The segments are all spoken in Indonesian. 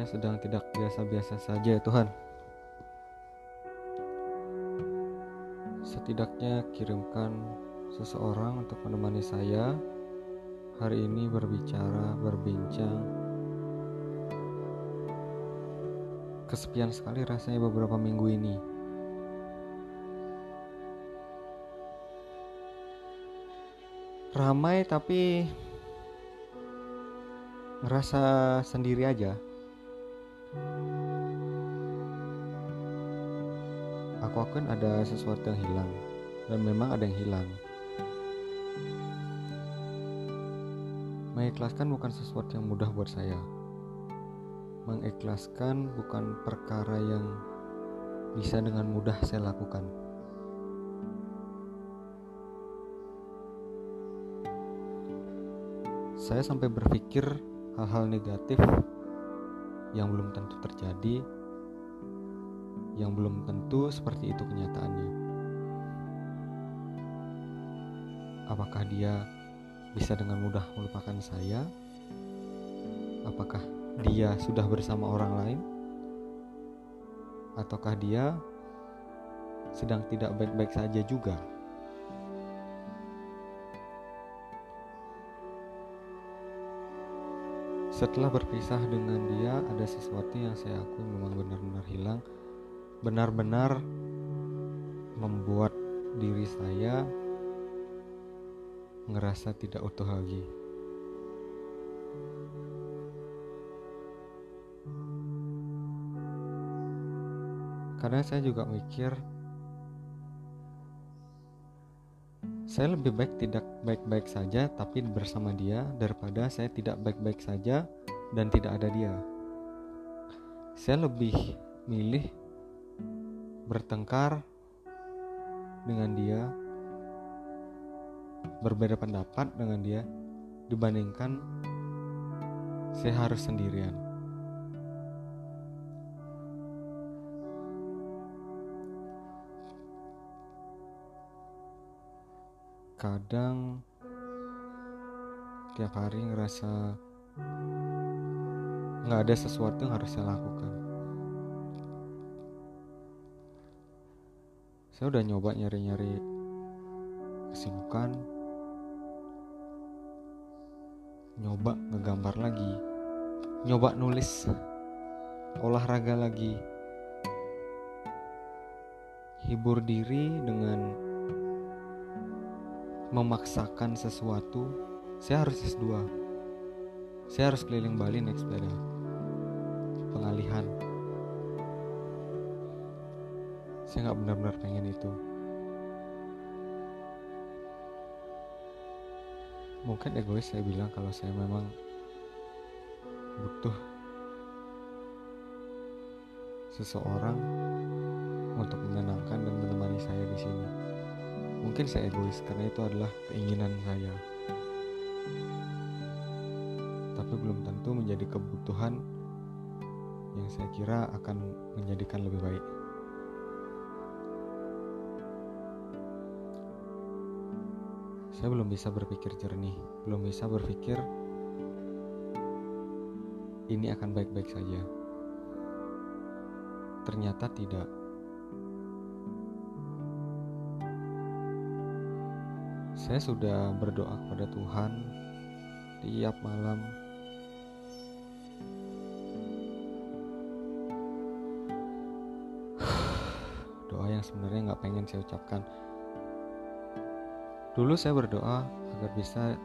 saya sedang tidak biasa-biasa saja ya Tuhan. Setidaknya kirimkan seseorang untuk menemani saya hari ini berbicara, berbincang. Kesepian sekali rasanya beberapa minggu ini. Ramai tapi ngerasa sendiri aja. Aku akan ada sesuatu yang hilang dan memang ada yang hilang. Mengikhlaskan bukan sesuatu yang mudah buat saya. Mengikhlaskan bukan perkara yang bisa dengan mudah saya lakukan. Saya sampai berpikir hal-hal negatif yang belum tentu terjadi, yang belum tentu seperti itu kenyataannya. Apakah dia bisa dengan mudah melupakan saya? Apakah dia sudah bersama orang lain? Ataukah dia sedang tidak baik-baik saja juga? Setelah berpisah dengan dia, ada sesuatu yang saya akui memang benar-benar hilang, benar-benar membuat diri saya ngerasa tidak utuh lagi. Karena saya juga mikir Saya lebih baik tidak baik-baik saja tapi bersama dia daripada saya tidak baik-baik saja dan tidak ada dia. Saya lebih milih bertengkar dengan dia, berbeda pendapat dengan dia dibandingkan saya harus sendirian. Kadang tiap hari ngerasa nggak ada sesuatu yang harus saya lakukan. Saya udah nyoba nyari-nyari kesibukan, nyoba ngegambar lagi, nyoba nulis, olahraga lagi, hibur diri dengan memaksakan sesuatu saya harus S2 saya harus keliling Bali naik sepeda pengalihan. Saya nggak benar-benar pengen itu. Mungkin egois saya bilang kalau saya memang butuh seseorang untuk menenangkan dan menemani saya di sini. Mungkin saya egois karena itu adalah keinginan saya. Tapi belum tentu menjadi kebutuhan yang saya kira akan menjadikan lebih baik. Saya belum bisa berpikir jernih, belum bisa berpikir ini akan baik-baik saja. Ternyata tidak. Saya sudah berdoa kepada Tuhan tiap malam. Doa yang sebenarnya nggak pengen saya ucapkan. Dulu saya berdoa agar bisa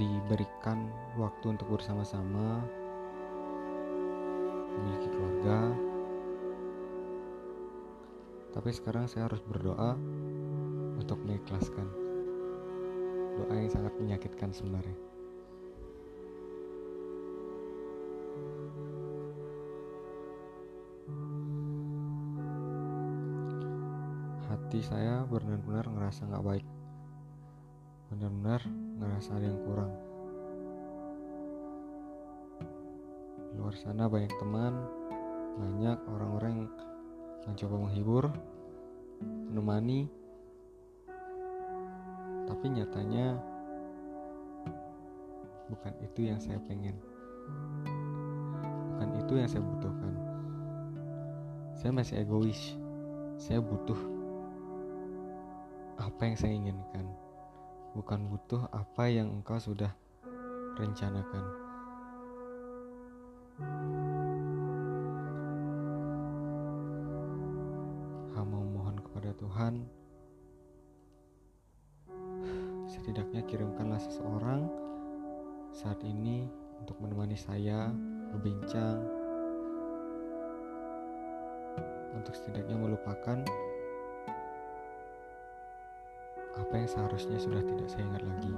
diberikan waktu untuk bersama-sama, memiliki keluarga. Tapi sekarang saya harus berdoa untuk mengikhlaskan doa yang sangat menyakitkan sebenarnya. Hati saya benar-benar ngerasa nggak baik. Benar-benar ngerasa ada yang kurang. Di luar sana banyak teman banyak orang-orang yang mencoba menghibur menemani tapi nyatanya bukan itu yang saya pengen bukan itu yang saya butuhkan. Saya masih egois. Saya butuh apa yang saya inginkan, bukan butuh apa yang engkau sudah rencanakan. Mohon kepada Tuhan, setidaknya kirimkanlah seseorang saat ini untuk menemani saya berbincang untuk setidaknya melupakan apa yang seharusnya sudah tidak saya ingat lagi.